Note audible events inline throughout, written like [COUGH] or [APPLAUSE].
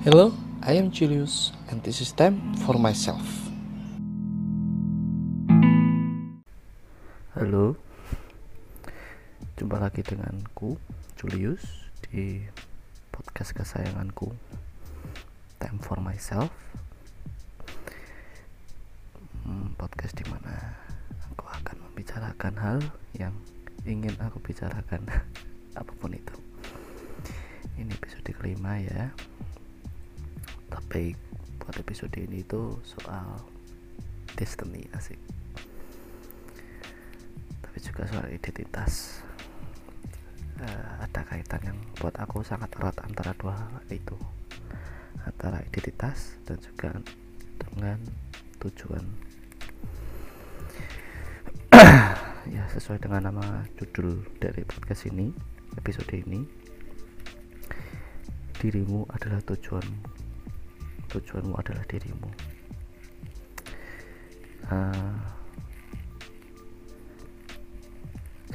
Hello, I am Julius, and this is time for myself. Halo, jumpa lagi denganku, Julius, di podcast kesayanganku, Time for Myself. Hmm, podcast di mana aku akan membicarakan hal yang ingin aku bicarakan, [LAUGHS] apa pun itu. Ini episode kelima ya. Tapi buat episode ini itu soal destiny asik. Tapi juga soal identitas. Uh, ada kaitan yang buat aku sangat erat antara dua hal itu. Antara identitas dan juga dengan tujuan. [CLEARS THROAT] Ya sesuai dengan nama judul dari podcast ini episode ini dirimu adalah tujuanmu tujuanmu adalah dirimu. Uh,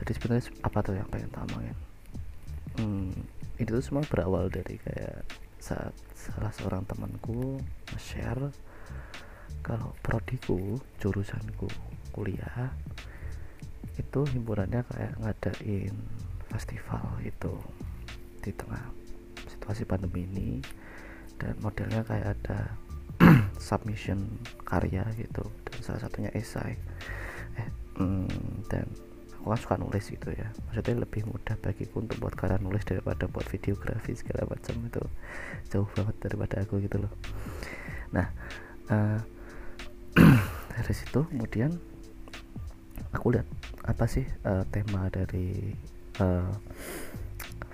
jadi sebenarnya apa tuh yang pengen tak omongin hmm, itu tuh semua berawal dari kayak saat salah seorang temanku share kalau prodiku jurusanku kuliah itu himpunannya kayak ngadain festival itu di tengah situasi pandemi ini dan modelnya kayak ada [CLEARS THROAT] submission karya gitu dan salah satunya esai. Eh mm, dan aku kan suka nulis gitu ya. Maksudnya lebih mudah bagiku untuk buat karya nulis daripada buat videografi segala macam itu. Jauh banget daripada aku gitu loh. Nah uh, [CLEARS THROAT] dari situ kemudian aku lihat apa sih uh, tema dari uh,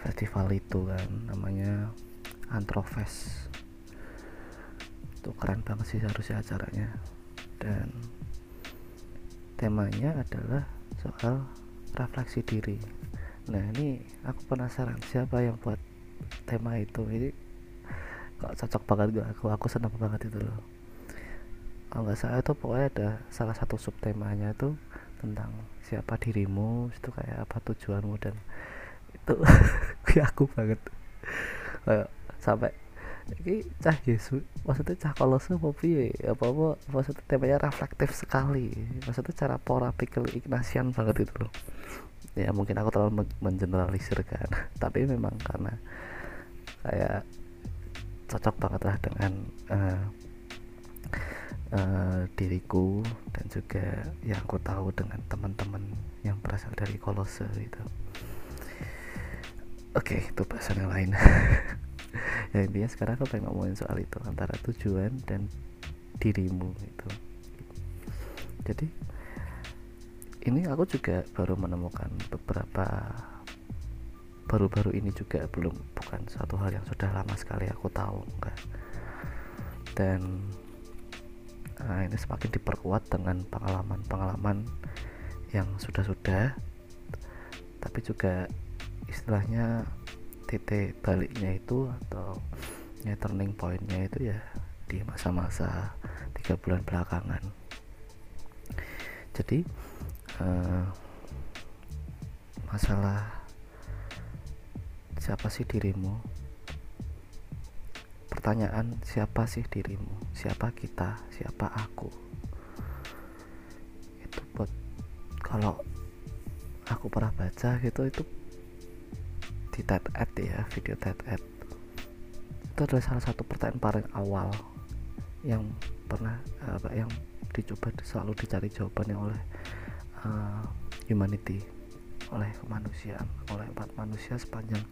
festival itu kan namanya Antrofest itu keren banget sih harusnya acaranya. Dan temanya adalah soal refleksi diri. Nah ini aku penasaran siapa yang buat tema itu? Ini kok cocok banget gak aku aku senang banget itu loh. Kalau nggak salah itu pokoknya ada salah satu subtemanya itu tentang siapa dirimu itu kayak apa tujuanmu dan itu [LAUGHS] aku banget. Sampai ini cah Yesus maksudnya cah kolose apa piye? Apa apa maksudnya temanya reflektif sekali. Maksudnya cara pola pikir Ignatian banget itu loh. Ya mungkin aku terlalu mengeneralisir kan. [LAUGHS] Tapi memang karena kayak cocok banget lah dengan uh, uh, diriku dan juga yang aku tahu dengan teman-teman yang berasal dari kolose itu. Oke okay, itu bahasan yang lain [LAUGHS] [LAUGHS] ya intinya sekarang aku pengen ngomongin soal itu antara tujuan dan dirimu itu jadi ini aku juga baru menemukan beberapa baru-baru ini juga belum bukan satu hal yang sudah lama sekali aku tahu enggak. Dan nah, ini semakin diperkuat dengan pengalaman-pengalaman yang sudah-sudah tapi juga istilahnya titik baliknya itu atau ya turning pointnya itu ya di masa-masa tiga bulan belakangan. Jadi uh, masalah siapa sih dirimu? Pertanyaan siapa sih dirimu? Siapa kita? Siapa aku? Itu buat kalau aku pernah baca gitu itu di TED Ed ya video TED Ed. Itu adalah salah satu pertanyaan paling awal yang pernah apa yang dicoba selalu dicari jawabannya oleh uh, humanity oleh kemanusiaan oleh empat manusia sepanjang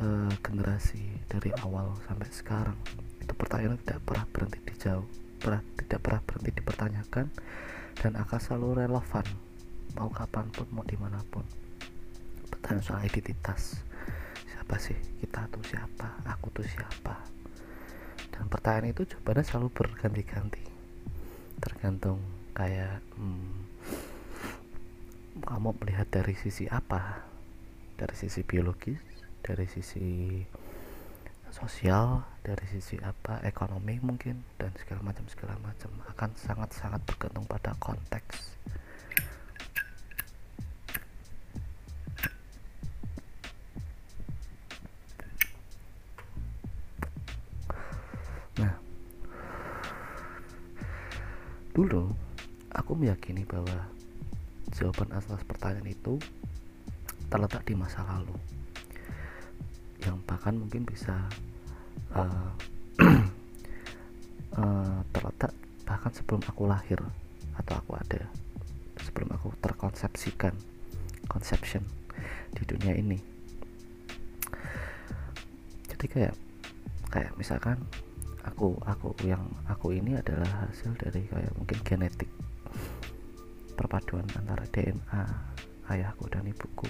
uh, generasi dari awal sampai sekarang. Itu pertanyaan tidak pernah berhenti dijawab pernah, tidak pernah berhenti dipertanyakan dan akan selalu relevan mau kapan pun mau di mana pun pertanyaan soal identitas. Siapa sih? Kita tuh siapa? Aku tuh siapa? Dan pertanyaan itu jawabannya selalu berganti-ganti. Tergantung kayak hmm, kamu melihat dari sisi apa? Dari sisi biologis dari sisi sosial dari sisi apa? Ekonomi mungkin dan segala macam segala macam. Akan sangat sangat bergantung pada konteks dulu aku meyakini bahwa jawaban atas pertanyaan itu terletak di masa lalu. Yang bahkan mungkin bisa uh, uh, [CLEARS THROAT] terletak bahkan sebelum aku lahir atau aku ada sebelum aku terkonsepsikan conception di dunia ini. Jadi kayak kayak misalkan aku aku yang aku ini adalah hasil dari kayak mungkin genetik perpaduan antara DNA ayahku dan ibuku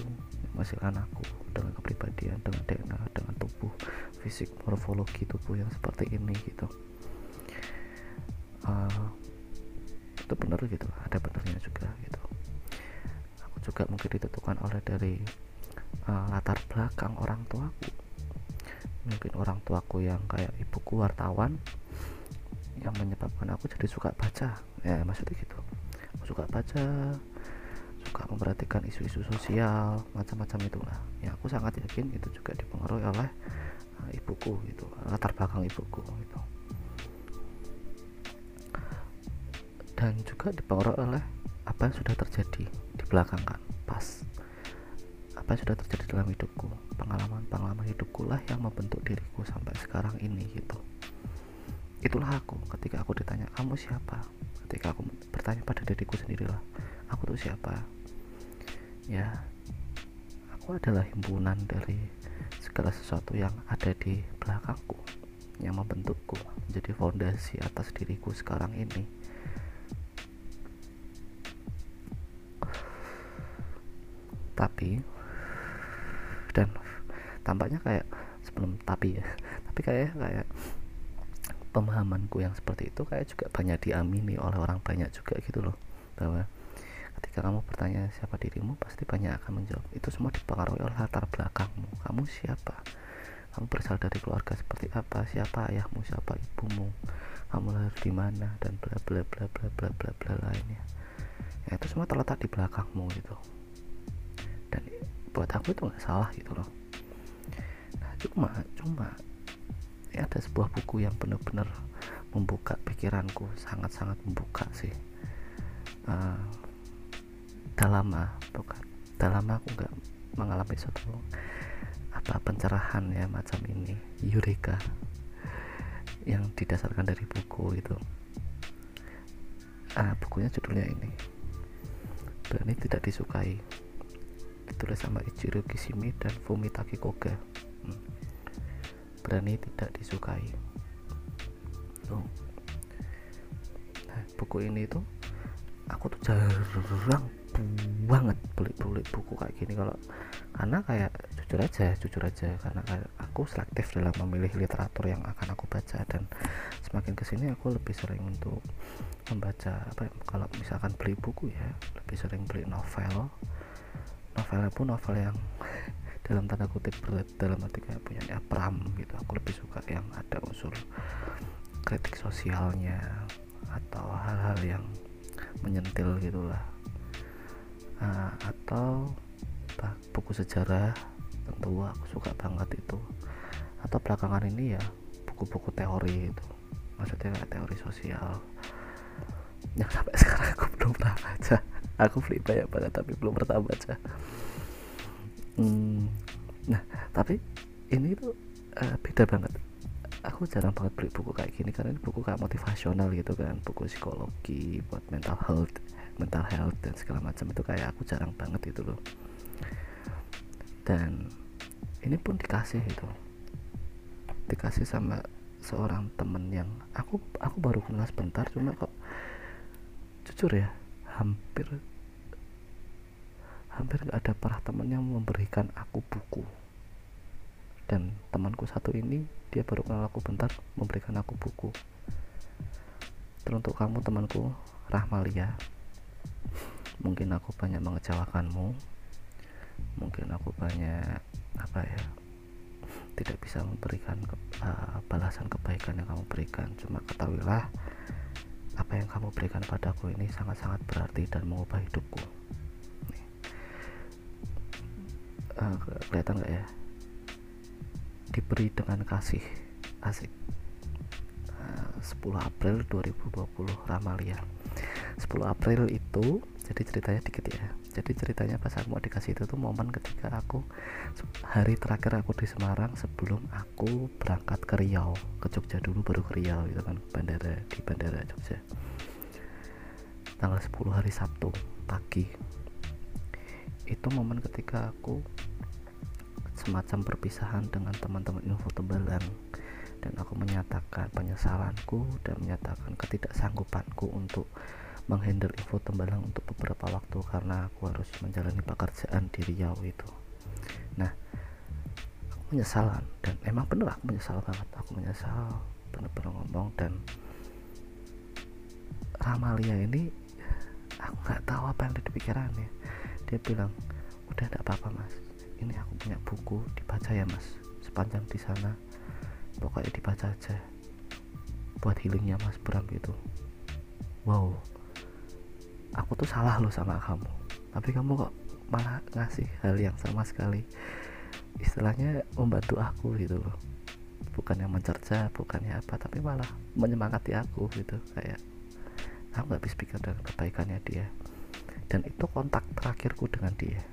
menghasilkan aku dengan kepribadian dengan DNA dengan tubuh fisik morfologi tubuh yang seperti ini gitu. Uh, itu benar gitu. Ada benarnya juga gitu. Aku juga mungkin ditentukan oleh dari uh, latar belakang orang tuaku mungkin orang tuaku yang kayak ibuku wartawan yang menyebabkan aku jadi suka baca. Ya maksudnya gitu. Suka baca suka memperhatikan isu-isu sosial macam-macam itulah. Ya aku sangat yakin itu juga dipengaruhi oleh uh, ibuku gitu latar belakang ibuku gitu. Dan juga dipengaruhi oleh apa yang sudah terjadi di belakang kan apa yang sudah terjadi dalam hidupku? Pengalaman-pengalaman hidupku lah yang membentuk diriku sampai sekarang ini gitu. Itulah aku. Ketika aku ditanya kamu siapa? Ketika aku bertanya pada diriku sendirilah aku tuh siapa? Ya aku adalah himpunan dari segala sesuatu yang ada di belakangku yang membentukku menjadi fondasi atas diriku sekarang ini. Tapi tampaknya kayak sebelum tapi ya [LAUGHS] tapi kayak kayak pemahamanku yang seperti itu kayak juga banyak diamini oleh orang banyak juga gitu loh. Bahwa ketika kamu bertanya siapa dirimu pasti banyak akan menjawab itu semua dipengaruhi oleh latar belakangmu. Kamu siapa? Kamu berasal dari keluarga seperti apa? Siapa ayahmu? Siapa ibumu? Kamu lahir di mana? Dan bla bla bla bla bla bla bla lainnya. Ya itu semua terletak di belakangmu gitu. Dan buat aku itu nggak salah gitu loh cuma cuma. Ya ada sebuah buku yang benar-benar membuka pikiranku sangat-sangat membuka sih. Uh, dalam lama bukan. Dalam lama aku nggak mengalami suatu apa pencerahan ya macam ini. Eureka. Yang didasarkan dari buku itu. Uh, bukunya judulnya ini. Berani tidak disukai. Ditulis sama Ichiro Kishimi dan Fumitaki Koga berani tidak disukai. Tuh. Nah, buku ini tuh aku tuh jarang banget beli-beli buku kayak gini kalau karena kayak jujur aja jujur aja karena aku selektif dalam memilih literatur yang akan aku baca dan semakin ke sini aku lebih sering untuk membaca apa ya, kalau misalkan beli buku ya lebih sering beli novel. Novelnya pun novel yang dalam tanda kutip berat dalam arti kayak punya pram gitu. Aku lebih suka yang ada unsur kritik sosialnya atau hal-hal yang menyentil gitulah. Uh, atau buku sejarah tentu aku suka banget itu. Atau belakangan ini ya buku-buku teori itu maksudnya kayak teori sosial. Yang sampai [LAUGHS] sekarang aku belum pernah baca aku beli banyak banget tapi belum pernah baca hmm, nah tapi ini tuh uh, beda banget. Aku jarang banget beli buku kayak gini karena ini buku kayak motivasional gitu kan. Buku psikologi buat mental health mental health dan segala macam itu kayak aku jarang banget itu loh. Dan ini pun dikasih itu dikasih sama seorang temen yang aku aku baru kenal sebentar cuma kok jujur ya hampir hampir gak ada para teman yang memberikan aku buku. Dan temanku satu ini dia baru kenal aku bentar memberikan aku buku. Teruntuk kamu temanku Rahmalia mungkin aku banyak mengecewakanmu. Mungkin aku banyak apa ya tidak bisa memberikan ke, uh, balasan kebaikan yang kamu berikan. Cuma ketahuilah apa yang kamu berikan padaku ini sangat-sangat berarti dan mengubah hidupku uh, kelihatan nggak ya? Diberi dengan kasih. Asik. Uh, 10 April 2020 Ramalia. 10 April itu jadi ceritanya dikit ya. Jadi ceritanya pas aku mau dikasih itu tuh momen ketika aku hari terakhir aku di Semarang sebelum aku berangkat ke Riau ke Jogja dulu baru ke Riau itu kan bandara di bandara Jogja. Tanggal 10 hari Sabtu pagi. Itu momen ketika aku semacam perpisahan dengan teman-teman info tembalang dan aku menyatakan penyesalanku dan menyatakan ketidaksanggupanku untuk menghandle info tembalang untuk beberapa waktu karena aku harus menjalani pekerjaan di Riau itu. Nah aku menyesalan dan emang bener aku menyesal banget. Aku menyesal bener-bener ngomong dan Ramalia ini aku nggak tahu apa yang ada di pikirannya. Dia bilang udah tidak apa-apa mas ini aku punya buku dibaca ya mas. Sepanjang di sana. Pokoknya dibaca aja. Buat healingnya mas Bram gitu. Wow. Aku tuh salah loh sama kamu. Tapi kamu kok malah ngasih hal yang sama sekali. Istilahnya membantu aku gitu loh. Bukan yang mencerca bukannya apa tapi malah menyemangati aku gitu. Kayak aku nggak bisa pikir dengan kebaikannya dia. Dan itu kontak terakhirku dengan dia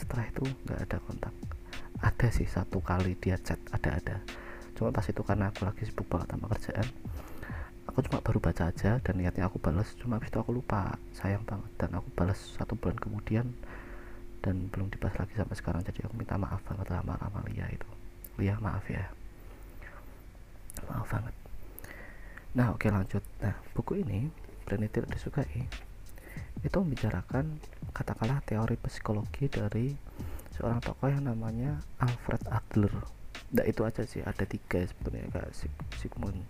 setelah itu nggak ada kontak. Ada sih satu kali dia chat ada ada cuma pas itu karena aku lagi sibuk banget sama kerjaan aku cuma baru baca aja dan niatnya aku balas cuma habis itu aku lupa sayang banget. Dan aku balas satu bulan kemudian dan belum dibahas lagi sampai sekarang. Jadi aku minta maaf banget sama sama Lia itu. Lia maaf ya. Maaf banget. Nah oke lanjut. Nah buku ini tidak disukai itu membicarakan katakanlah teori psikologi dari seorang tokoh yang namanya Alfred Adler. Nah itu aja sih ada tiga sebetulnya kayak Sigmund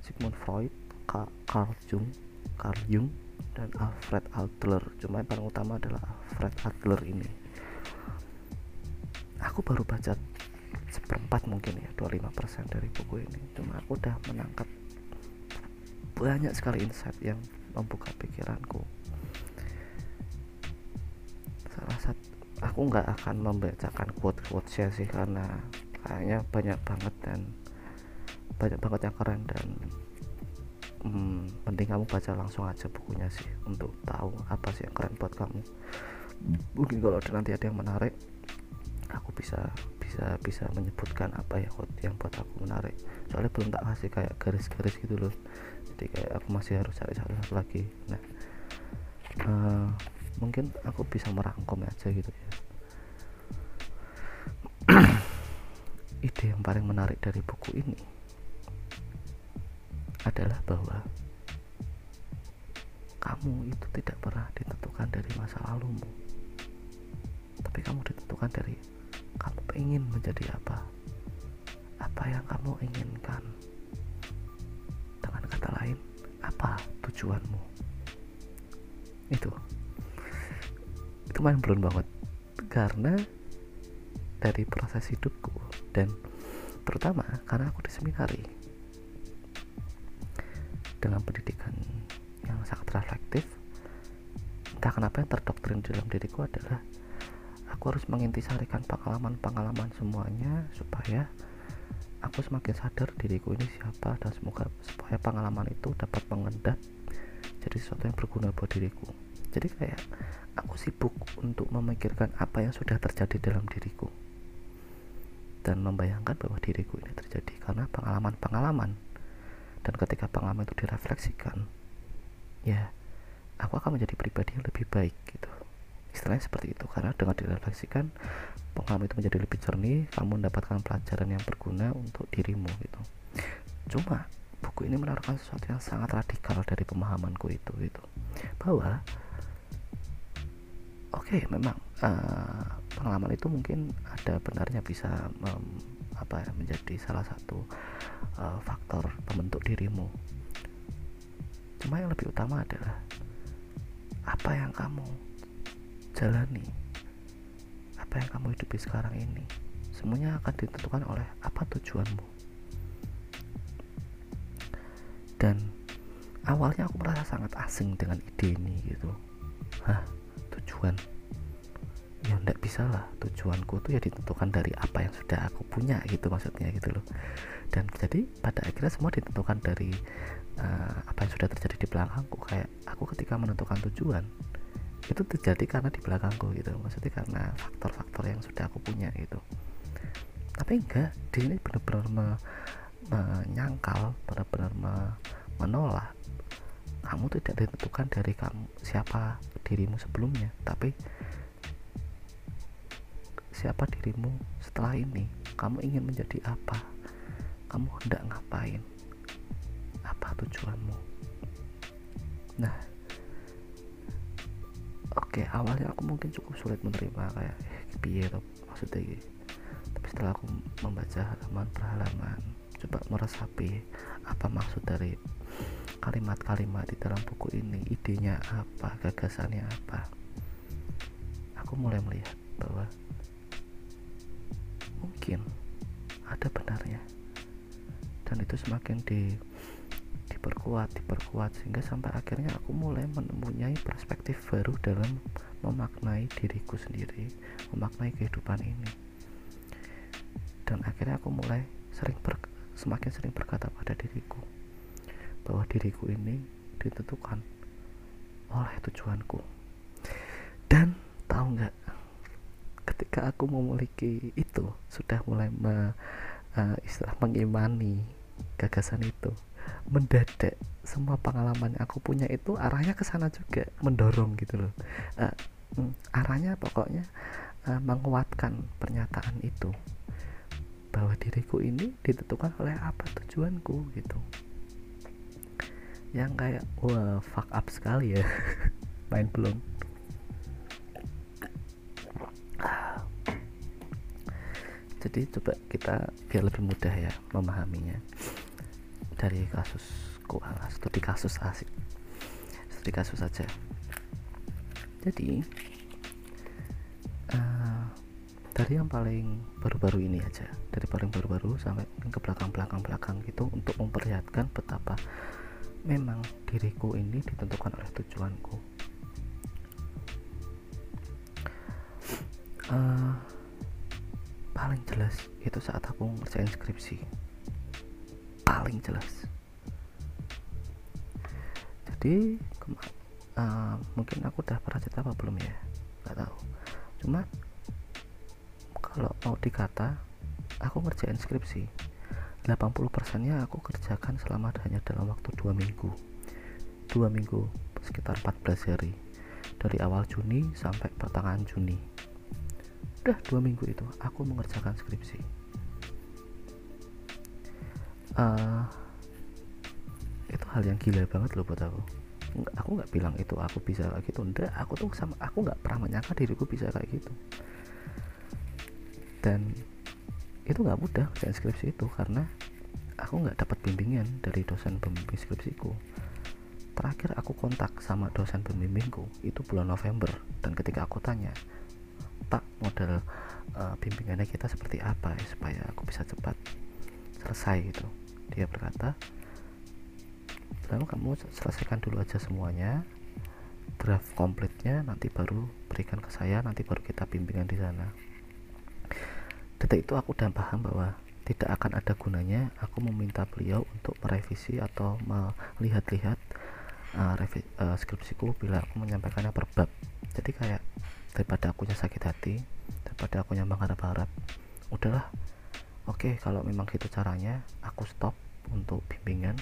Sigmund Freud Carl Jung Carl Jung dan Alfred Adler. Cuma yang paling utama adalah Alfred Adler ini. Aku baru baca seperempat mungkin ya 25% dari buku ini. Cuma aku udah menangkap banyak sekali insight yang membuka pikiranku aku nggak akan membacakan quote-quote sih karena kayaknya banyak banget dan banyak banget yang keren dan hmm, penting kamu baca langsung aja bukunya sih untuk tahu apa sih yang keren buat kamu. Mungkin kalau nanti ada yang menarik aku bisa bisa bisa menyebutkan apa ya yang buat aku menarik. Soalnya belum tak kasih kayak garis-garis gitu loh. Jadi kayak aku masih harus cari satu lagi. Nah uh, mungkin aku bisa merangkum aja gitu ya. [CLEARS THROAT] Ide yang paling menarik dari buku ini adalah bahwa kamu itu tidak pernah ditentukan dari masa lalumu. Tapi kamu ditentukan dari kamu ingin menjadi apa apa yang kamu inginkan. Dengan kata lain apa tujuanmu? Itu itu main belum banget. Karena dari proses hidupku dan terutama karena aku diseminari dengan pendidikan yang sangat reflektif entah kenapa yang terdoktrin dalam diriku adalah aku harus mengintisarikan pengalaman-pengalaman semuanya supaya aku semakin sadar diriku ini siapa dan semoga supaya pengalaman itu dapat mengendap jadi sesuatu yang berguna buat diriku jadi kayak aku sibuk untuk memikirkan apa yang sudah terjadi dalam diriku. Dan membayangkan bahwa diriku ini terjadi karena pengalaman-pengalaman. Dan ketika pengalaman itu direfleksikan ya aku akan menjadi pribadi yang lebih baik gitu. Istilahnya seperti itu. Karena dengan direfleksikan pengalaman itu menjadi lebih jernih kamu mendapatkan pelajaran yang berguna untuk dirimu gitu. Cuma buku ini menaruhkan sesuatu yang sangat radikal dari pemahamanku itu gitu. Bahwa oke okay, memang uh, pengalaman itu mungkin ada benarnya bisa um, apa ya, menjadi salah satu uh, faktor pembentuk dirimu. Cuma yang lebih utama adalah apa yang kamu jalani apa yang kamu hidupi sekarang ini semuanya akan ditentukan oleh apa tujuanmu. Dan awalnya aku merasa sangat asing dengan ide ini gitu. Hah tujuan. Ya ndak bisa lah. Tujuanku tuh ya ditentukan dari apa yang sudah aku punya gitu maksudnya gitu loh. Dan jadi pada akhirnya semua ditentukan dari uh, apa yang sudah terjadi di belakangku. Kayak aku ketika menentukan tujuan itu terjadi karena di belakangku gitu maksudnya karena faktor-faktor yang sudah aku punya gitu. Tapi enggak di sini benar-benar me, menyangkal benar-benar me, menolak kamu tidak ditentukan dari kamu siapa dirimu sebelumnya tapi siapa dirimu setelah ini? Kamu ingin menjadi apa? Kamu hendak ngapain? Apa tujuanmu? Nah oke awalnya aku mungkin cukup sulit menerima kayak eh, maksudnya tapi setelah aku membaca halaman per halaman coba meresapi apa maksud dari kalimat-kalimat di dalam buku ini idenya apa gagasannya apa. Aku mulai melihat bahwa mungkin ada benarnya. Dan itu semakin di diperkuat diperkuat sehingga sampai akhirnya aku mulai mempunyai perspektif baru dalam memaknai diriku sendiri memaknai kehidupan ini. Dan akhirnya aku mulai sering ber, semakin sering berkata pada diriku bahwa diriku ini ditentukan oleh tujuanku. Dan tahu nggak ketika aku memiliki itu sudah mulai me, uh, istilah mengimani gagasan itu. Mendadak semua pengalaman yang aku punya itu arahnya ke sana juga mendorong gitu loh. Uh, arahnya pokoknya uh, menguatkan pernyataan itu. Bahwa diriku ini ditentukan oleh apa tujuanku gitu yang kayak wah fuck up sekali ya. [LAUGHS] Main belum. Jadi coba kita biar lebih mudah ya memahaminya. Dari kasus keuangan studi kasus asik. Studi kasus saja jadi uh, dari yang paling baru-baru ini aja dari paling baru-baru sampai ke belakang-belakang-belakang gitu untuk memperlihatkan betapa memang diriku ini ditentukan oleh tujuanku. Uh, paling jelas itu saat aku ngerjain skripsi. Paling jelas. Jadi uh, mungkin aku udah pernah cerita apa belum ya? Nggak tahu. Cuma kalau mau dikata aku ngerjain skripsi 80% nya aku kerjakan selama hanya dalam waktu dua minggu. Dua minggu sekitar 14 hari. Dari awal Juni sampai pertengahan Juni. Udah dua minggu itu aku mengerjakan skripsi. Uh, itu hal yang gila banget loh buat aku. Nggak, aku nggak bilang itu aku bisa kayak gitu. Enggak aku tuh sama aku nggak pernah menyangka diriku bisa kayak gitu. Dan itu nggak mudah kerjaan skripsi itu karena aku nggak dapat bimbingan dari dosen pembimbing skripsiku. Terakhir aku kontak sama dosen pembimbingku itu bulan November. Dan ketika aku tanya pak model uh, bimbingannya kita seperti apa ya supaya aku bisa cepat selesai? Gitu. Dia berkata lalu kamu selesaikan dulu aja semuanya draft komplitnya nanti baru berikan ke saya nanti baru kita bimbingan di sana detik itu aku udah paham bahwa tidak akan ada gunanya aku meminta beliau untuk merevisi atau melihat-lihat uh, uh, skripsiku bila aku menyampaikannya per bab jadi kayak daripada aku sakit hati daripada aku mengharap-harap udahlah oke okay, kalau memang gitu caranya aku stop untuk bimbingan.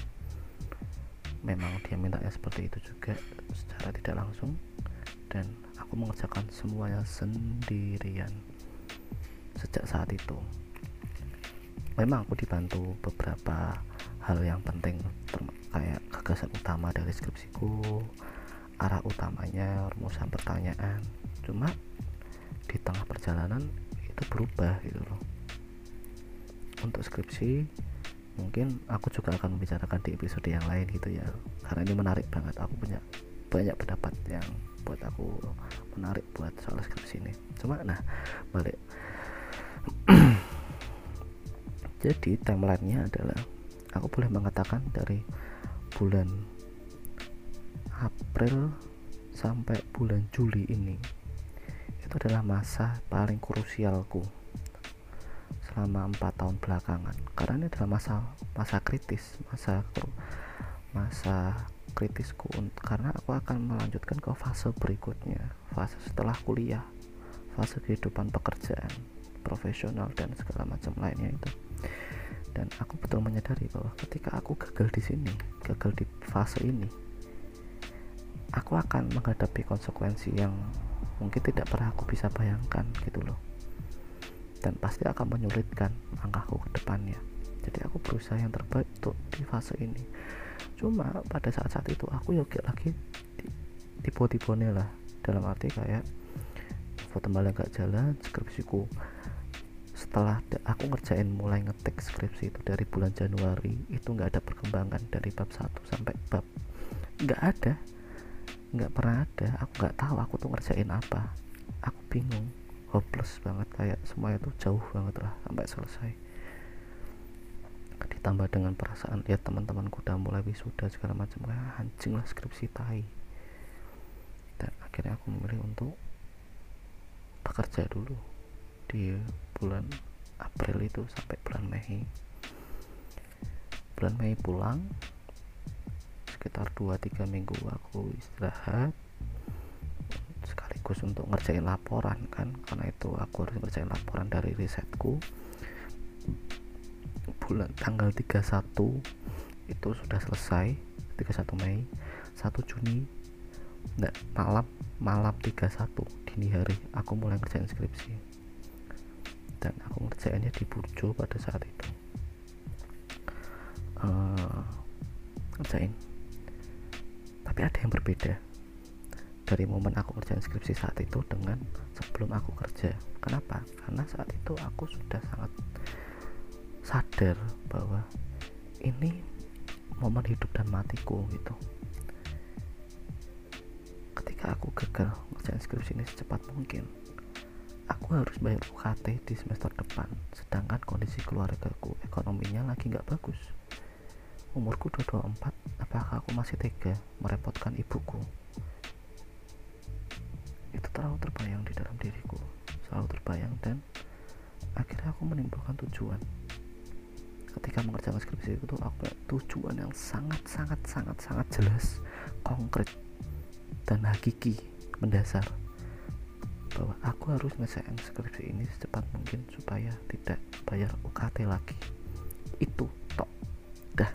Memang dia mintanya seperti itu juga secara tidak langsung dan aku mengerjakan semuanya sendirian sejak saat itu. Memang aku dibantu beberapa hal yang penting kayak gagasan utama dari skripsiku arah utamanya rumusan pertanyaan. Cuma di tengah perjalanan itu berubah gitu loh. Untuk skripsi mungkin aku juga akan membicarakan di episode yang lain gitu ya. Karena ini menarik banget aku punya banyak pendapat yang buat aku menarik buat soal skripsi ini. Cuma nah balik [CLEARS THROAT] jadi timelinenya adalah aku boleh mengatakan dari bulan April sampai bulan Juli ini itu adalah masa paling krusialku selama empat tahun belakangan. Karena ini adalah masa masa kritis masa masa kritisku karena aku akan melanjutkan ke fase berikutnya fase setelah kuliah fase kehidupan pekerjaan profesional dan segala macam lainnya itu. Dan aku betul menyadari bahwa ketika aku gagal di sini gagal di fase ini aku akan menghadapi konsekuensi yang mungkin tidak pernah aku bisa bayangkan gitu loh. Dan pasti akan menyulitkan langkahku ke depannya. Jadi aku berusaha yang terbaik untuk di fase ini. Cuma pada saat-saat itu aku yoga lagi tipe-tipe lah. Dalam arti kayak foto malah gak jalan skripsiku setelah aku ngerjain mulai ngetik skripsi itu dari bulan Januari itu nggak ada perkembangan dari bab 1 sampai bab nggak ada. Nggak pernah ada. Aku nggak tahu aku tuh ngerjain apa. Aku bingung. Hopeless banget. Kayak semuanya tuh jauh banget lah sampai selesai. Ditambah dengan perasaan ya teman-temanku udah mulai wisuda segala macam. Kayak anjing lah skripsi tai. Dan akhirnya aku memilih untuk bekerja dulu di bulan April itu sampai bulan Mei. Bulan Mei pulang sekitar 2-3 minggu aku istirahat sekaligus untuk ngerjain laporan kan karena itu aku harus ngerjain laporan dari risetku. Bulan tanggal 31 itu sudah selesai 31 Mei. 1 Juni enggak malam malam 31 dini hari aku mulai ngerjain skripsi dan aku ngerjainnya di Burjo pada saat itu. Uh, ngerjain. Tapi ada yang berbeda. Dari momen aku kerjaan skripsi saat itu dengan sebelum aku kerja. Kenapa? Karena saat itu aku sudah sangat sadar bahwa ini momen hidup dan matiku gitu. Ketika aku gagal ngerjain skripsi ini secepat mungkin aku harus bayar UKT di semester depan sedangkan kondisi keluargaku ekonominya lagi nggak bagus. Umurku udah 24 apakah aku masih tega merepotkan ibuku? Itu terlalu terbayang di dalam diriku selalu terbayang dan akhirnya aku menimbulkan tujuan. Ketika mengerjakan skripsi itu aku tujuan yang sangat sangat sangat sangat jelas konkret dan hakiki mendasar bahwa aku harus ngesain skripsi ini secepat mungkin supaya tidak bayar UKT lagi. Itu tok. Dah.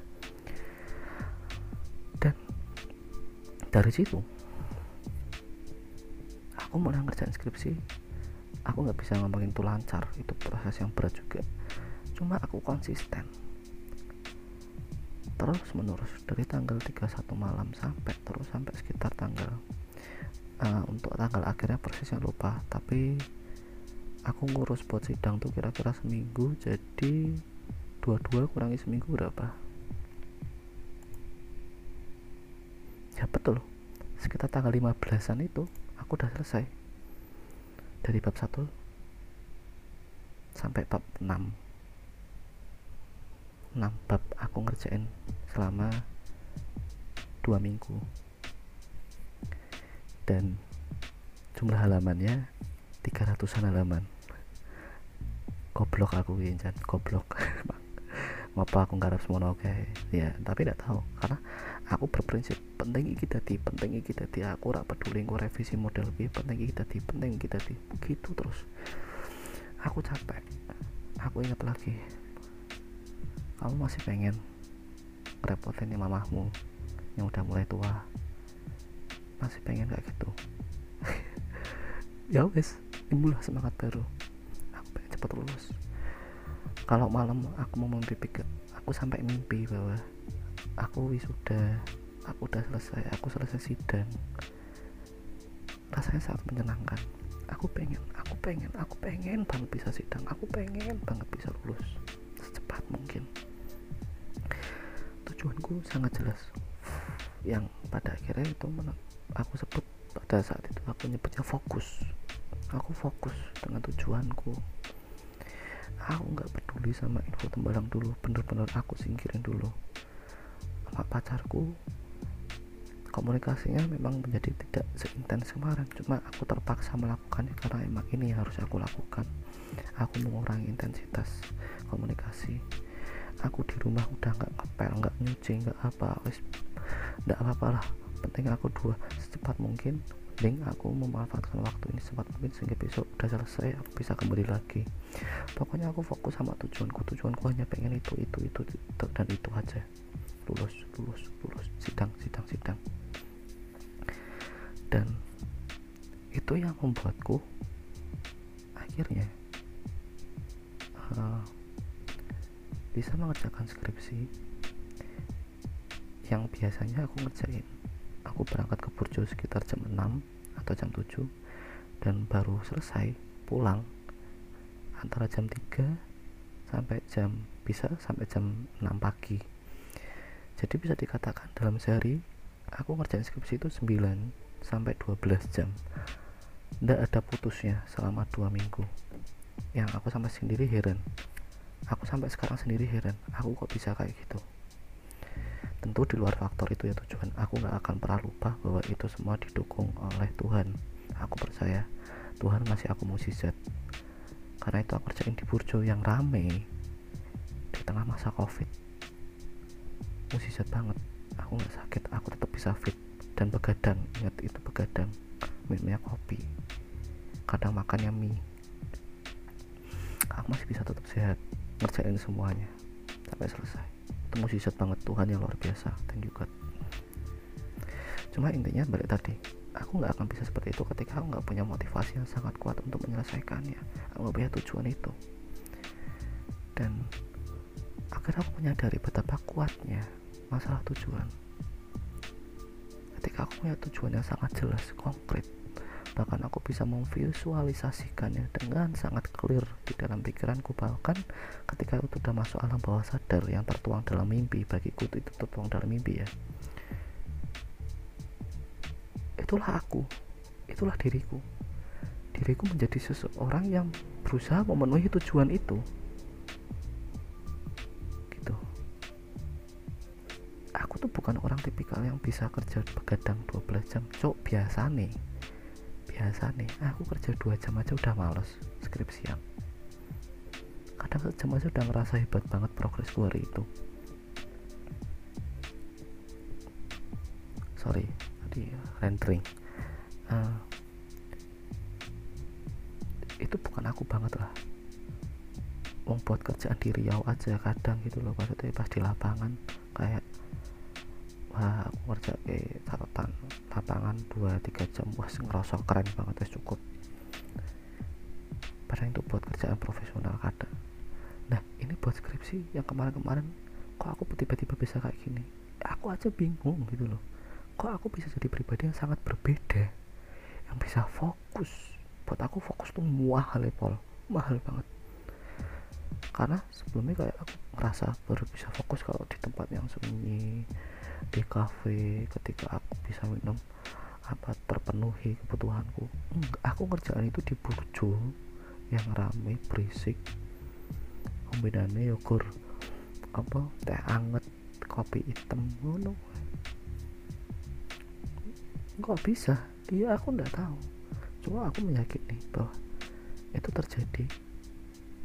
Dan dari situ aku mulai ngerjain skripsi aku nggak bisa ngomongin itu lancar. Itu proses yang berat juga. Cuma aku konsisten. Terus menerus dari tanggal 31 malam sampai terus sampai sekitar tanggal uh, untuk tanggal akhirnya persisnya lupa tapi aku ngurus buat sidang tuh kira-kira seminggu jadi dua-dua kurangi seminggu berapa? Ya betul. Sekitar tanggal 15an itu aku udah selesai. Dari bab 1 sampai bab 6 6 bab aku ngerjain selama dua minggu dan jumlah halamannya 300an halaman. Goblok aku injan goblok. [LAUGHS] Ngapa aku ngarep semua oke? Ya tapi tidak tahu karena aku berprinsip penting iki dadi penting iki dadi. Aku ora peduli engko revisi model B penting iki dadi penting iki dadi. Begitu terus. Aku capek. Aku ingat lagi kamu masih pengen repotin mamahmu yang udah mulai tua masih pengen kayak gitu. [LAUGHS] Ya wes timbullah semangat baru. Aku pengen cepet lulus. Kalau malam aku mau mimpi aku sampai mimpi bahwa aku wisuda aku udah selesai aku selesai sidang. Rasanya sangat menyenangkan. Aku pengen aku pengen aku pengen banget bisa sidang. Aku pengen banget bisa lulus. Secepat mungkin. Tujuanku sangat jelas. Yang pada akhirnya itu aku sebut pada saat itu aku nyebutnya fokus. Aku fokus dengan tujuanku. Aku nggak peduli sama info tembalang dulu bener-bener aku singkirin dulu. Sama pacarku komunikasinya memang menjadi tidak seintens kemarin cuma aku terpaksa melakukannya karena emang ini yang harus aku lakukan. Aku mengurangi intensitas komunikasi. Aku di rumah udah nggak ngepel nggak nyuci nggak apa wis nggak apa-apa lah penting aku dua secepat mungkin. Mending aku memanfaatkan waktu ini secepat mungkin sehingga besok udah selesai aku bisa kembali lagi. Pokoknya aku fokus sama tujuanku. Tujuanku hanya pengen itu itu itu, itu dan itu aja. Lulus lulus lulus. Sidang sidang sidang. Dan itu yang membuatku akhirnya uh, bisa mengerjakan skripsi yang biasanya aku ngerjain aku berangkat ke Burjo sekitar jam 6 atau jam 7 dan baru selesai pulang antara jam 3 sampai jam bisa sampai jam 6 pagi. Jadi bisa dikatakan dalam sehari aku ngerjain skripsi itu 9 sampai 12 jam. Tidak ada putusnya selama dua minggu. Yang aku sampai sendiri heran. Aku sampai sekarang sendiri heran aku kok bisa kayak gitu tentu di luar faktor itu ya tujuan. Aku nggak akan pernah lupa bahwa itu semua didukung oleh Tuhan. Aku percaya Tuhan ngasih aku mukjizat karena itu aku kerjain di Burjo yang rame di tengah masa covid. Mukjizat banget. Aku nggak sakit aku tetap bisa fit dan begadang. Ingat itu begadang minumnya kopi kadang makannya mie. Aku masih bisa tetap sehat ngerjain semuanya sampai selesai itu banget Tuhan yang luar biasa. You God. Cuma intinya balik tadi aku nggak akan bisa seperti itu ketika aku nggak punya motivasi yang sangat kuat untuk menyelesaikannya. Aku punya tujuan itu. Dan akhirnya aku menyadari betapa kuatnya masalah tujuan. Ketika aku punya tujuan yang sangat jelas konkret bahkan aku bisa memvisualisasikannya dengan sangat clear di dalam pikiranku. Bahkan ketika itu sudah masuk alam bawah sadar yang tertuang dalam mimpi bagiku itu tertuang dalam mimpi ya. Itulah aku. Itulah diriku. Diriku menjadi seseorang yang berusaha memenuhi tujuan itu. Tuh bukan orang tipikal yang bisa kerja begadang 12 jam. Cok biasa nih biasa nih. Aku kerja dua jam aja udah males skripsian. Kadang sejam aja udah ngerasa hebat banget progres hari itu. Sorry tadi rendering. Uh, itu bukan aku banget lah. Membuat kerjaan di Riau aja kadang gitu loh maksudnya pas di lapangan wah aku kerja ke catatan lapangan 2-3 jam. Wah ngerasa keren banget ya cukup. Padahal itu buat kerjaan profesional kadang. Nah ini buat skripsi yang kemarin-kemarin kok aku tiba-tiba bisa kayak gini? Aku aja bingung gitu loh. Kok aku bisa jadi pribadi yang sangat berbeda? Yang bisa fokus. Buat aku fokus tuh mahal ya Paul mahal banget. Karena sebelumnya kayak aku ngerasa baru bisa fokus kalau di tempat yang sunyi di cafe ketika aku bisa minum apa terpenuhi kebutuhanku. Aku ngerjain itu di burjo yang rame berisik. Kombinannya yogur apa teh anget kopi hitam ngono. Kok bisa. Iya aku nggak tahu. Cuma aku meyakini bahwa itu terjadi.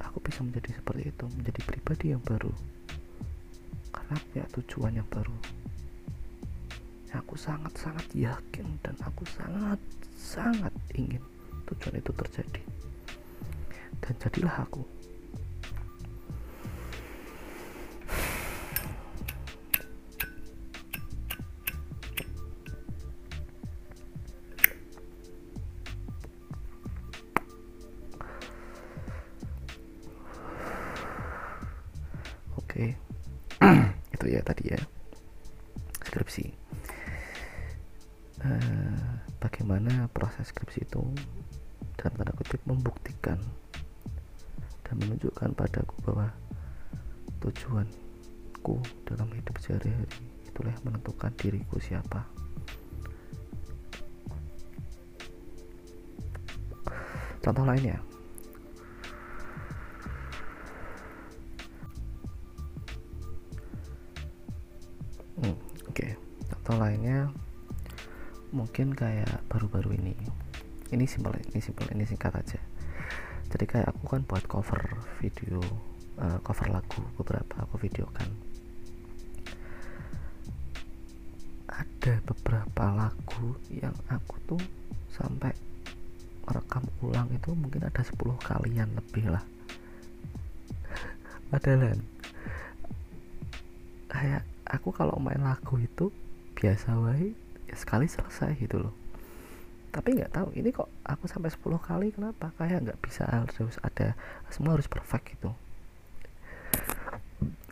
Aku bisa menjadi seperti itu menjadi pribadi yang baru. Karena punya tujuan yang baru aku sangat-sangat yakin dan aku sangat-sangat ingin tujuan itu terjadi. Dan jadilah aku. Oke, [CLEARS THROAT] itu ya tadi ya. Skripsi uh, bagaimana proses skripsi itu dalam tanda kutip membuktikan dan menunjukkan padaku bahwa tujuanku dalam hidup sehari-hari itulah yang menentukan diriku siapa contoh lainnya hmm, oke okay. contoh lainnya mungkin kayak baru-baru ini. Ini simpel ini simpel ini singkat aja. Jadi kayak aku kan buat cover video uh, cover lagu beberapa aku videokan. Ada beberapa lagu yang aku tuh sampai merekam ulang itu mungkin ada 10 kalian lebih lah. [LAUGHS] Padahal kayak aku kalau main lagu itu biasa ya sekali selesai gitu loh. Tapi nggak tahu ini kok aku sampai 10 kali kenapa? Kayak nggak bisa harus ada semua harus perfect gitu.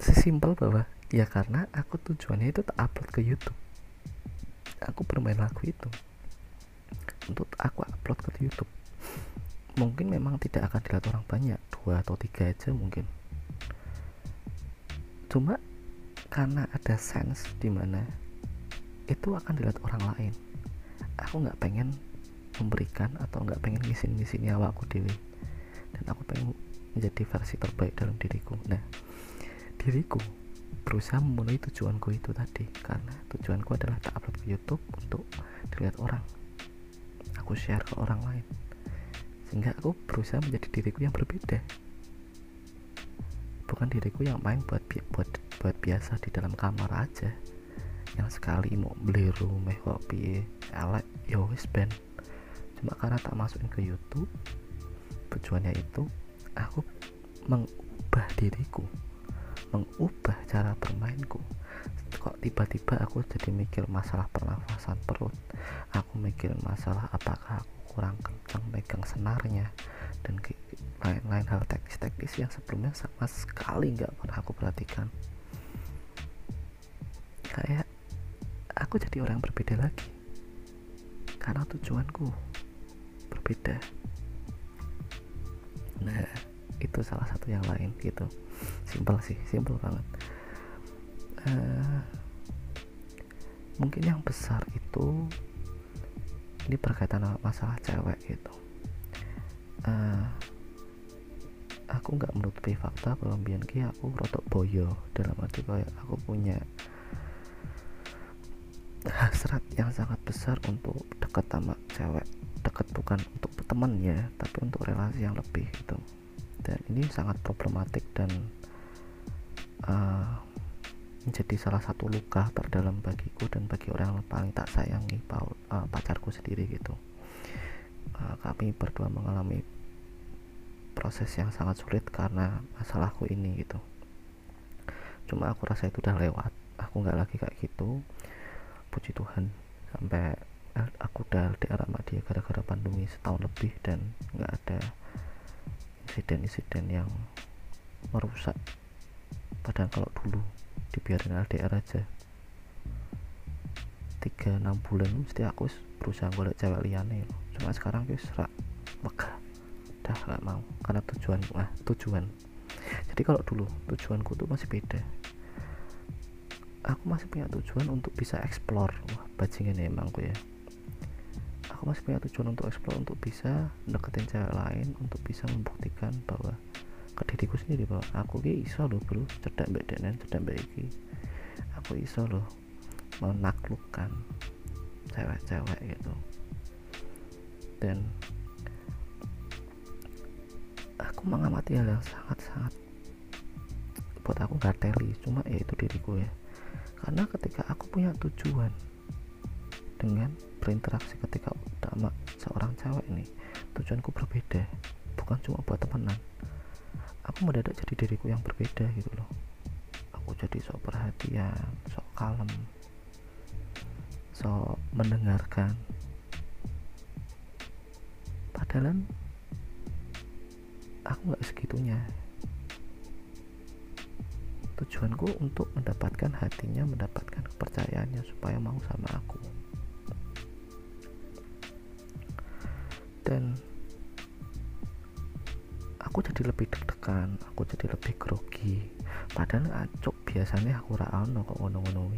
Sesimpel bahwa ya karena aku tujuannya itu tak upload ke YouTube. Aku bermain lagu itu. Untuk aku upload ke YouTube. Mungkin memang tidak akan dilihat orang banyak dua atau tiga aja mungkin. Cuma karena ada sense di mana itu akan dilihat orang lain. Aku nggak pengen memberikan atau nggak pengen ngisin-ngisin nyawa aku dewi. Dan aku pengen menjadi versi terbaik dalam diriku. Nah diriku berusaha memenuhi tujuanku itu tadi. Karena tujuanku adalah tak upload ke YouTube untuk dilihat orang. Aku share ke orang lain. Sehingga aku berusaha menjadi diriku yang berbeda. Bukan diriku yang main buat buat buat biasa di dalam kamar aja yang sekali mau beli rumah kopi elek. Yo wis ben. Cuma karena tak masukin ke YouTube tujuannya itu aku mengubah diriku mengubah cara bermainku. Kok tiba-tiba aku jadi mikir masalah pernafasan perut aku mikir masalah apakah aku kurang kencang megang senarnya dan lain-lain hal teknis-teknis yang sebelumnya sama sekali nggak pernah aku perhatikan. Kayak aku jadi orang berbeda lagi. Karena tujuanku berbeda. Nah itu salah satu yang lain gitu. Simpel sih simpel banget. Uh, mungkin yang besar itu ini berkaitan masalah cewek gitu. Uh, aku nggak menutupi fakta bahwa biar aku rotok boyo. Dalam arti kayak aku punya hasrat yang sangat besar untuk deket sama cewek. Deket bukan untuk teman ya tapi untuk relasi yang lebih gitu. Dan ini sangat problematik dan uh, menjadi salah satu luka terdalam bagiku dan bagi orang yang paling tak sayangi uh, pacarku sendiri gitu. Uh, kami berdua mengalami proses yang sangat sulit karena masalahku ini gitu. Cuma aku rasa itu udah lewat. Aku nggak lagi kayak gitu puji Tuhan sampai aku udah LDR sama dia gara-gara pandemi setahun lebih dan nggak ada insiden-insiden yang merusak. Padahal kalau dulu dibiarin LDR aja. 3-6 bulan mesti aku berusaha golek cewek liane cuma sekarang guys serak lega dah gak mau karena tujuan ah tujuan. Jadi kalau dulu tujuanku tuh masih beda aku masih punya tujuan untuk bisa explore. Wah bajingan emang aku ya. Aku masih punya tujuan untuk explore untuk bisa deketin cewek lain untuk bisa membuktikan bahwa ke diriku sendiri bahwa aku ki iso loh bro. Cerdak mbak denen cerdak mbak iki. Aku iso loh menaklukkan cewek-cewek gitu. Dan aku mengamati hal yang sangat-sangat buat aku gak teli cuma ya itu diriku ya karena ketika aku punya tujuan dengan berinteraksi ketika sama seorang cewek ini tujuanku berbeda bukan cuma buat temenan. Aku mendadak jadi diriku yang berbeda gitu loh. Aku jadi sok perhatian sok kalem sok mendengarkan. Padahal aku nggak segitunya tujuanku untuk mendapatkan hatinya mendapatkan kepercayaannya supaya mau sama aku. Dan aku jadi lebih deg-degan aku jadi lebih grogi. Padahal acuk biasanya aku rano kok ngono-ngono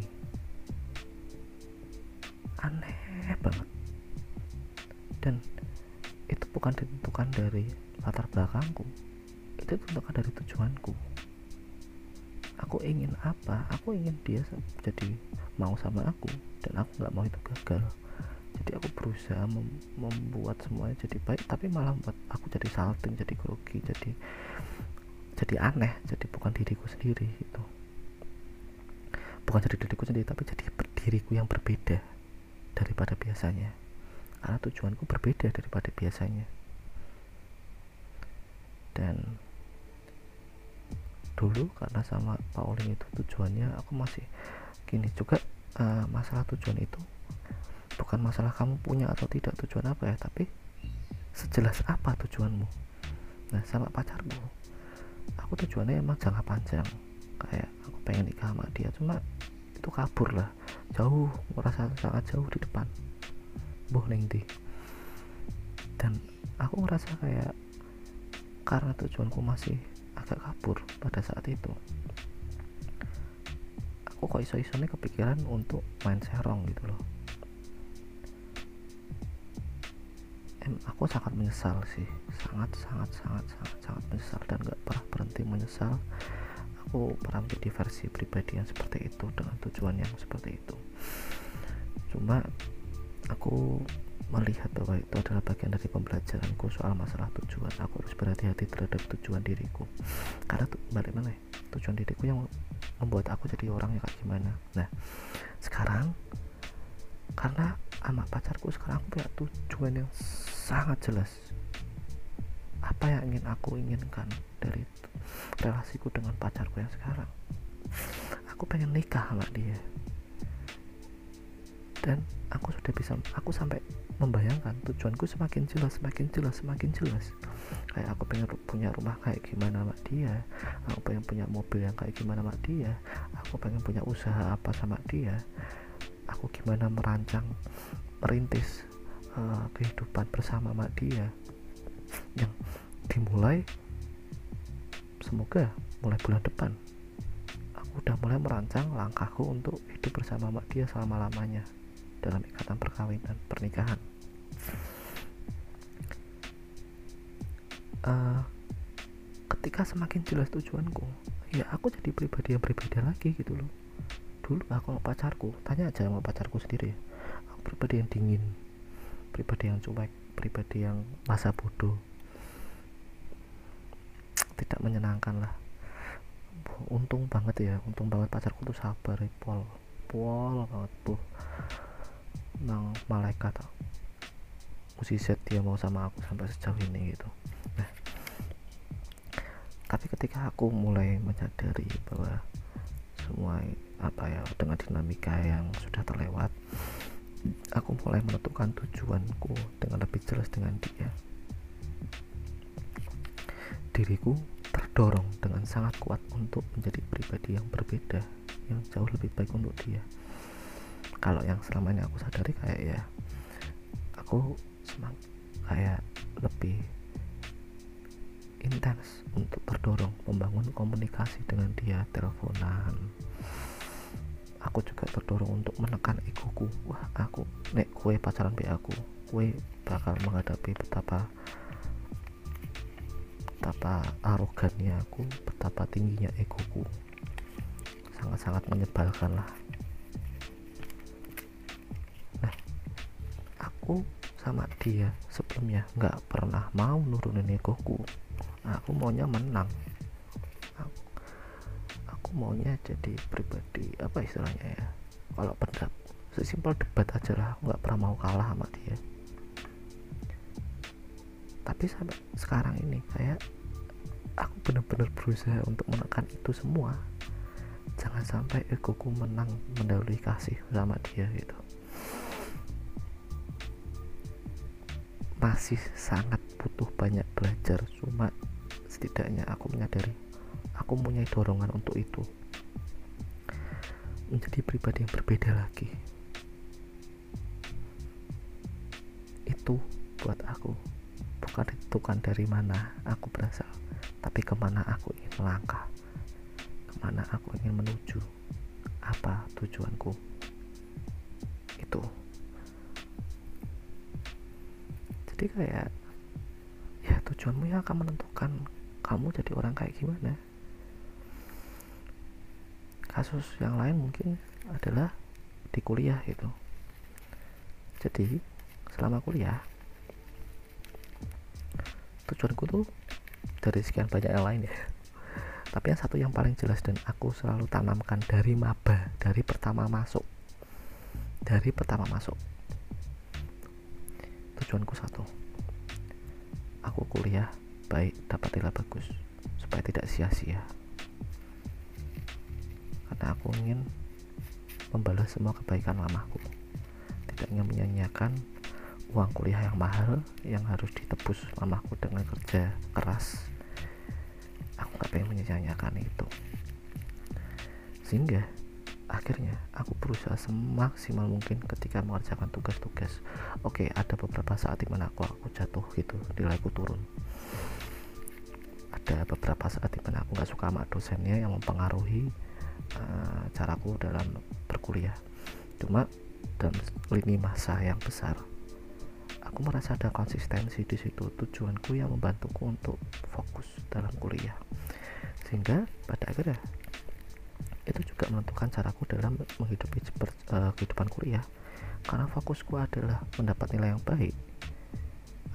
aneh banget. Dan itu bukan ditentukan dari latar belakangku. Itu ditentukan dari tujuanku aku ingin apa? Aku ingin dia jadi mau sama aku dan aku nggak mau itu gagal. Jadi aku berusaha mem- membuat semuanya jadi baik tapi malah buat aku jadi salting jadi grogi jadi jadi aneh jadi bukan diriku sendiri gitu. Bukan jadi diriku sendiri tapi jadi diriku yang berbeda daripada biasanya. Karena tujuanku berbeda daripada biasanya. Dan dulu karena sama Pauline itu tujuannya aku masih gini juga uh, masalah tujuan itu. Bukan masalah kamu punya atau tidak tujuan apa ya tapi sejelas apa tujuanmu? Nah sama pacarku. Aku tujuannya emang jangka panjang. Kayak aku pengen nikah sama dia cuma itu kabur lah. Jauh merasa sangat jauh di depan. Boh neng dan aku ngerasa kayak karena tujuanku masih agak kabur pada saat itu. Aku kok iso-isonya kepikiran untuk main serong gitu loh. Em aku sangat menyesal sih. Sangat sangat sangat sangat sangat menyesal dan gak pernah berhenti menyesal aku pernah menjadi versi pribadi yang seperti itu dengan tujuan yang seperti itu. Cuma aku melihat bahwa itu adalah bagian dari pembelajaranku soal masalah tujuan aku harus berhati-hati terhadap tujuan diriku. Karena tuh balik mana ya, tujuan diriku yang membuat aku jadi orang yang kayak gimana? Nah sekarang karena sama pacarku sekarang aku punya tujuan yang sangat jelas. Apa yang ingin aku inginkan dari relasiku dengan pacarku yang sekarang? Aku pengen nikah sama dia. Dan aku sudah bisa aku sampai membayangkan tujuanku semakin jelas semakin jelas semakin jelas. Kayak aku pengen punya rumah kayak gimana sama dia? Aku pengen punya mobil yang kayak gimana sama dia? Aku pengen punya usaha apa sama dia? Aku gimana merancang merintis uh, kehidupan bersama sama dia? Yang dimulai semoga mulai bulan depan aku udah mulai merancang langkahku untuk hidup bersama sama dia selama lamanya dalam ikatan perkawinan pernikahan. Uh, ketika semakin jelas tujuanku ya aku jadi pribadi yang berbeda lagi gitu loh. Dulu aku sama pacarku tanya aja sama pacarku sendiri aku pribadi yang dingin pribadi yang cuek pribadi yang masa bodoh. Tidak menyenangkan lah. Untung banget ya untung banget pacarku tuh sabar pol pol banget bu nang malaikat set dia mau sama aku sampai sejauh ini gitu. Nah tapi ketika aku mulai menyadari bahwa semua apa ya dengan dinamika yang sudah terlewat aku mulai menentukan tujuanku dengan lebih jelas dengan dia. Diriku terdorong dengan sangat kuat untuk menjadi pribadi yang berbeda yang jauh lebih baik untuk dia kalau yang selama ini aku sadari kayak ya aku semang kayak lebih intens untuk terdorong membangun komunikasi dengan dia teleponan. Aku juga terdorong untuk menekan egoku. Wah aku nek kue pacaran be aku kue bakal menghadapi betapa betapa arogannya aku betapa tingginya egoku. Sangat-sangat menyebalkan lah aku sama dia sebelumnya. Nggak pernah mau nurunin egoku. Aku maunya menang. Aku, aku maunya jadi pribadi apa istilahnya ya? Kalau pendapat sesimpel debat aja lah. Aku nggak pernah mau kalah sama dia. Tapi sampai sekarang ini kayak aku benar-benar berusaha untuk menekan itu semua. Jangan sampai egoku menang mendahului kasih sama dia gitu masih sangat butuh banyak belajar. Cuma setidaknya aku menyadari aku punya dorongan untuk itu. Menjadi pribadi yang berbeda lagi. Itu buat aku. Bukan ditentukan dari mana aku berasal tapi ke mana aku ingin melangkah. Ke mana aku ingin menuju. Apa tujuanku kayak ya? Tujuanmu yang akan menentukan kamu jadi orang kayak gimana. Kasus yang lain mungkin adalah di kuliah gitu. Jadi selama kuliah tujuanku tuh dari sekian banyak yang lain ya. Tapi yang satu yang paling jelas dan aku selalu tanamkan dari maba dari pertama masuk. Dari pertama masuk. Tujuanku satu aku kuliah baik dapat nilai bagus supaya tidak sia-sia. Karena aku ingin membalas semua kebaikan lamaku. Tidak ingin menyanyiakan uang kuliah yang mahal yang harus ditebus lamaku dengan kerja keras. Aku gak pengen menyanyiakan itu. Sehingga akhirnya aku berusaha semaksimal mungkin ketika mengerjakan tugas-tugas. Oke ada beberapa saat di mana aku aku jatuh gitu nilaiku turun. Ada beberapa saat di mana aku nggak suka sama dosennya yang mempengaruhi uh, caraku dalam berkuliah. Cuma dalam lini masa yang besar aku merasa ada konsistensi di situ. Tujuanku yang membantuku untuk fokus dalam kuliah. Sehingga pada akhirnya itu juga menentukan caraku dalam menghidupi uh, kehidupan kuliah. Karena fokusku adalah mendapat nilai yang baik.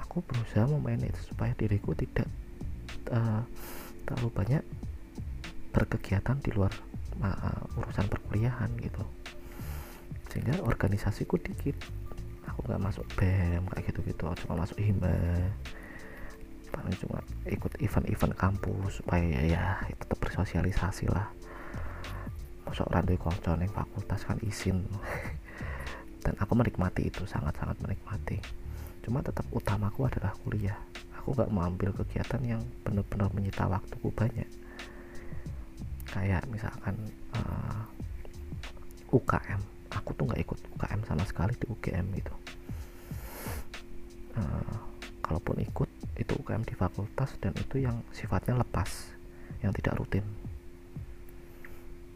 Aku berusaha itu supaya diriku tidak uh, terlalu banyak berkegiatan di luar uh, urusan perkuliahan gitu. Sehingga organisasiku dikit. Aku nggak masuk BEM kayak gitu-gitu cuma masuk hima paling cuma ikut event-event kampus supaya ya tetap bersosialisasi lah masuk rantai konco nih fakultas kan izin. [LAUGHS] Dan aku menikmati itu sangat-sangat menikmati. Cuma tetap utamaku adalah kuliah. Aku gak mau ambil kegiatan yang benar-benar menyita waktuku banyak. Kayak misalkan uh, eh, UKM aku tuh nggak ikut UKM sama sekali di UGM gitu. Uh, kalaupun ikut itu UKM di fakultas dan itu yang sifatnya lepas yang tidak rutin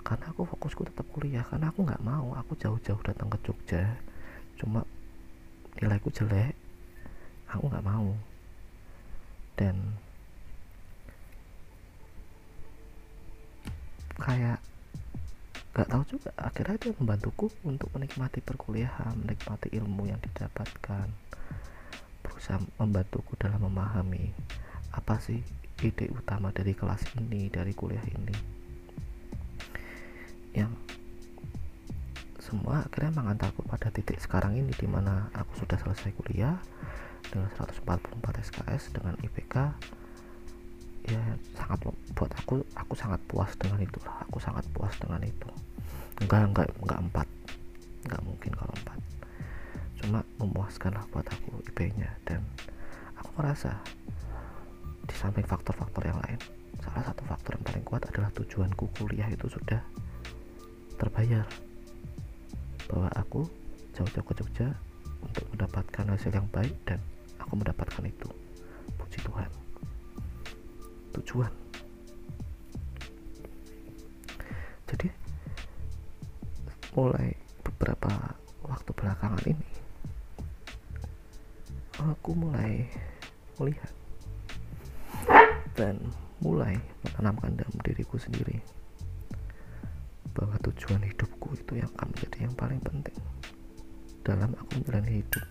karena aku fokusku tetap kuliah karena aku nggak mau aku jauh-jauh datang ke Jogja. Cuma nilaiku jelek aku nggak mau. Dan kayak nggak tahu juga akhirnya dia membantuku untuk menikmati perkuliahan menikmati ilmu yang didapatkan. Berusaha membantuku dalam memahami apa sih ide utama dari kelas ini dari kuliah ini yang semua akhirnya mengantarku pada titik sekarang ini di mana aku sudah selesai kuliah dengan 144 SKS dengan IPK ya sangat buat aku aku sangat puas dengan itu aku sangat puas dengan itu. Enggak enggak enggak empat. Enggak mungkin kalau empat. Cuma memuaskan lah buat aku IP nya dan aku merasa di samping faktor-faktor yang lain salah satu faktor yang paling kuat adalah tujuanku kuliah itu sudah terbayar. Bahwa aku jauh-jauh ke Jogja untuk mendapatkan hasil yang baik dan aku mendapatkan itu. Puji Tuhan. Tujuan. Jadi mulai beberapa waktu belakangan ini aku mulai melihat dan mulai menanamkan dalam diriku sendiri tujuan hidupku itu yang akan menjadi yang paling penting dalam aku menjalani hidup.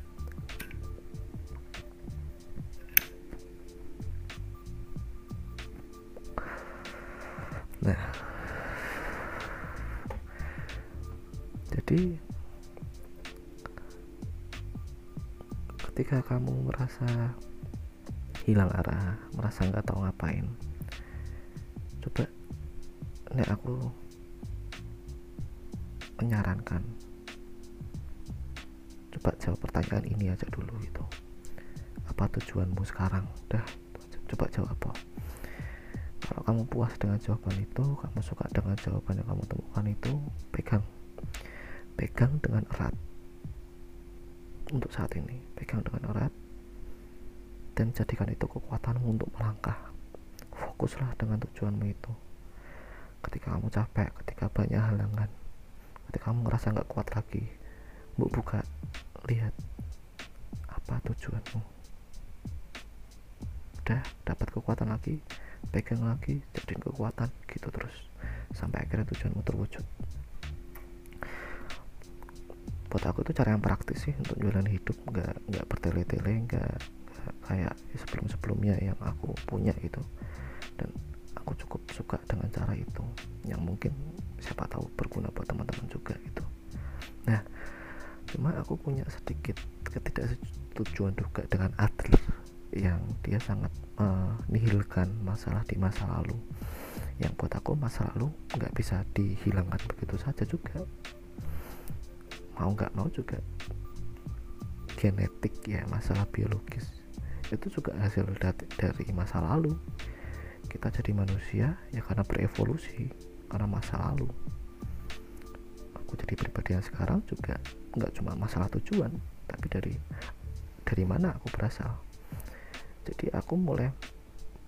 Nah. Jadi ketika kamu merasa hilang arah merasa nggak tahu ngapain dengan jawaban itu kamu suka dengan jawaban yang kamu temukan itu pegang. Pegang dengan erat. Untuk saat ini pegang dengan erat dan jadikan itu kekuatanmu untuk melangkah. Fokuslah dengan tujuanmu itu. Ketika kamu capek ketika banyak halangan ketika kamu ngerasa nggak kuat lagi bu buka lihat apa tujuanmu. Udah dapat kekuatan lagi pegang lagi jadiin kekuatan gitu terus. Sampai akhirnya tujuanmu terwujud buat aku itu cara yang praktis sih untuk jualan hidup. Nggak nggak bertele-tele nggak kayak sebelum-sebelumnya yang aku punya gitu. Dan aku cukup suka dengan cara itu. Yang mungkin siapa tahu berguna buat teman-teman juga gitu. Nah cuma aku punya sedikit ketidaksetujuan juga dengan Adler yang dia sangat menihilkan masalah di masa lalu. Yang buat aku masa lalu nggak bisa dihilangkan begitu saja juga. Mau nggak mau juga. Genetik ya masalah biologis. Itu juga hasil dari masa lalu. Kita jadi manusia ya karena berevolusi karena masa lalu. Aku jadi pribadi yang sekarang juga nggak cuma masalah tujuan tapi dari dari mana aku berasal jadi aku mulai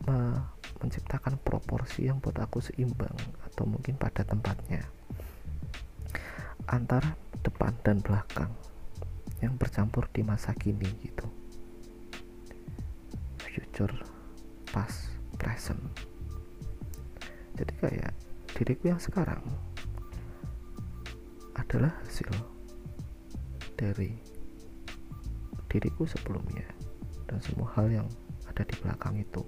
me menciptakan proporsi yang buat aku seimbang atau mungkin pada tempatnya. Antara depan dan belakang yang bercampur di masa kini gitu. Future past present. Jadi kayak diriku yang sekarang adalah hasil dari diriku sebelumnya dan semua hal yang ada di belakang itu.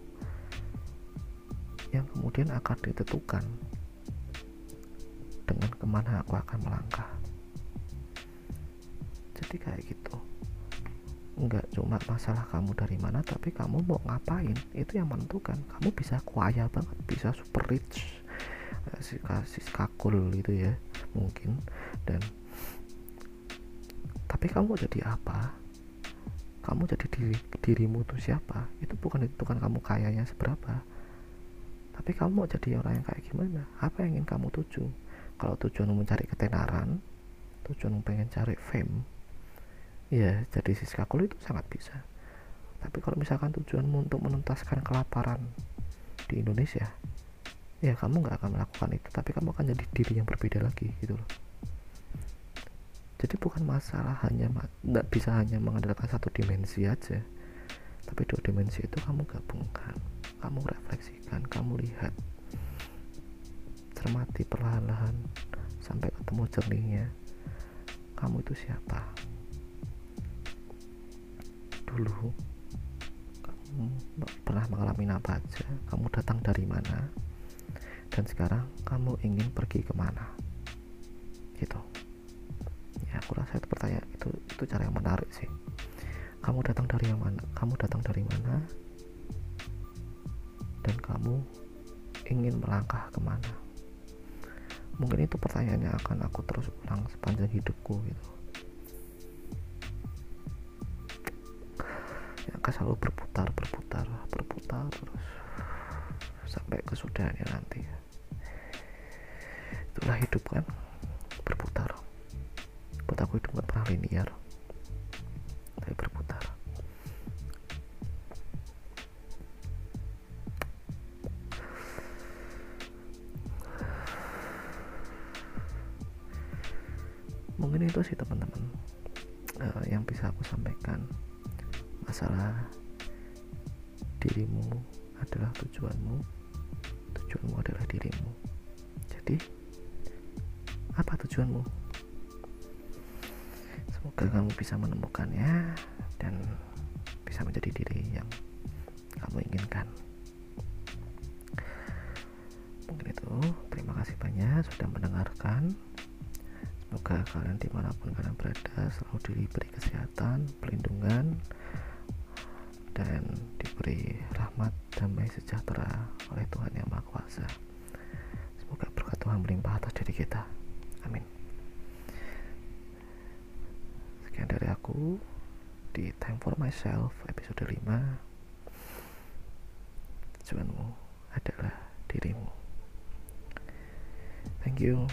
Yang kemudian akan ditentukan dengan ke mana aku akan melangkah. Jadi kayak gitu. Nggak cuma masalah kamu dari mana tapi kamu mau ngapain? Itu yang menentukan. Kamu bisa kaya banget bisa super rich si kasih kakul gitu ya mungkin. Dan tapi kamu jadi apa kamu jadi diri dirimu tuh siapa? Itu bukan ditentukan kamu kayanya seberapa. Tapi kamu mau jadi orang yang kayak gimana? Apa yang ingin kamu tuju? Kalau tujuanmu mencari ketenaran tujuanmu pengen cari fame ya jadi si kakul itu sangat bisa. Tapi kalau misalkan tujuanmu untuk menuntaskan kelaparan di Indonesia ya kamu nggak akan melakukan itu. Tapi kamu akan jadi diri yang berbeda lagi gitu loh jadi bukan masalah hanya nggak bisa hanya mengandalkan satu dimensi aja. Tapi dua dimensi itu kamu gabungkan kamu refleksikan kamu lihat. Cermati perlahan-lahan sampai ketemu jernihnya. Kamu itu siapa? Dulu kamu pernah mengalami apa aja. Kamu datang dari mana? Dan sekarang kamu ingin pergi ke mana? Gitu aku rasa itu pertanyaan itu itu cara yang menarik sih. Kamu datang dari yang mana? Kamu datang dari mana? Dan kamu ingin melangkah ke mana? Mungkin itu pertanyaan yang akan aku terus ulang sepanjang hidupku gitu. Yang akan selalu berputar berputar berputar terus sampai kesudahannya nanti. Itulah hidup kan berputar aku hidup gak pernah linear. Tapi berputar. Mungkin itu sih teman-teman uh, yang bisa aku sampaikan. Masalah dirimu adalah tujuanmu Myself episode 5 tujuanmu adalah dirimu. Thank you